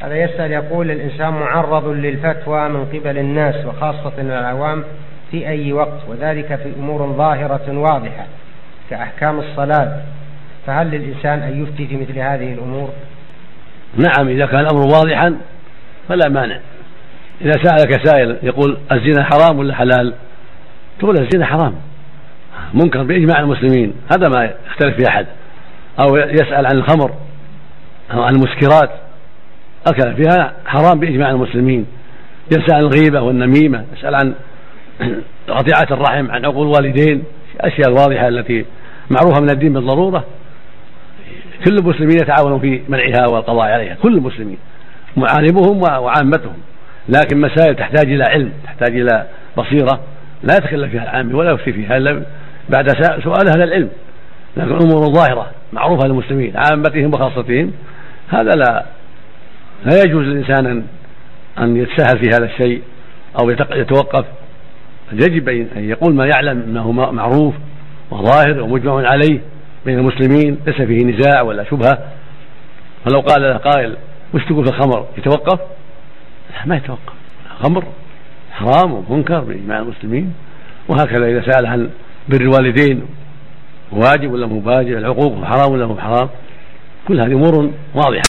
هذا يسأل يقول الإنسان معرض للفتوى من قبل الناس وخاصة العوام في أي وقت؟ وذلك في أمور ظاهرة واضحة كأحكام الصلاة. فهل للإنسان أن يفتي في مثل هذه الأمور؟ نعم إذا كان الأمر واضحا فلا مانع. إذا سألك سائل يقول الزنا حرام ولا حلال؟ تقول الزنا حرام. منكر بإجماع المسلمين هذا ما يختلف في أحد. أو يسأل عن الخمر أو عن المسكرات. أكل فيها حرام بإجماع المسلمين. يسأل عن الغيبة والنميمة يسأل عن قطيعة الرحم عن عقول الوالدين. الأشياء الواضحة التي معروفة من الدين بالضرورة. كل المسلمين يتعاونون في منعها والقضاء عليها. كل المسلمين. معاربهم وعامتهم. لكن مسائل تحتاج إلى علم تحتاج إلى بصيرة. لا يتكلم فيها العامي ولا يفتي فيها إلا بعد سؤال أهل العلم. لكن أمور ظاهرة معروفة للمسلمين عامتهم وخاصتهم هذا لا لا يجوز للإنسان أن يتساهل في هذا الشيء أو يتوقف. يجب أن يقول ما يعلم أنه معروف وظاهر ومجمع عليه بين المسلمين ليس فيه نزاع ولا شبهة. فلو قال له قائل وش تقول في الخمر؟ يتوقف؟ ما يتوقف. الخمر حرام ومنكر بإجماع المسلمين. وهكذا إذا سأل عن بر الوالدين واجب ولا مو واجب؟ العقوق حرام ولا مو حرام؟ كل هذه أمور واضحة.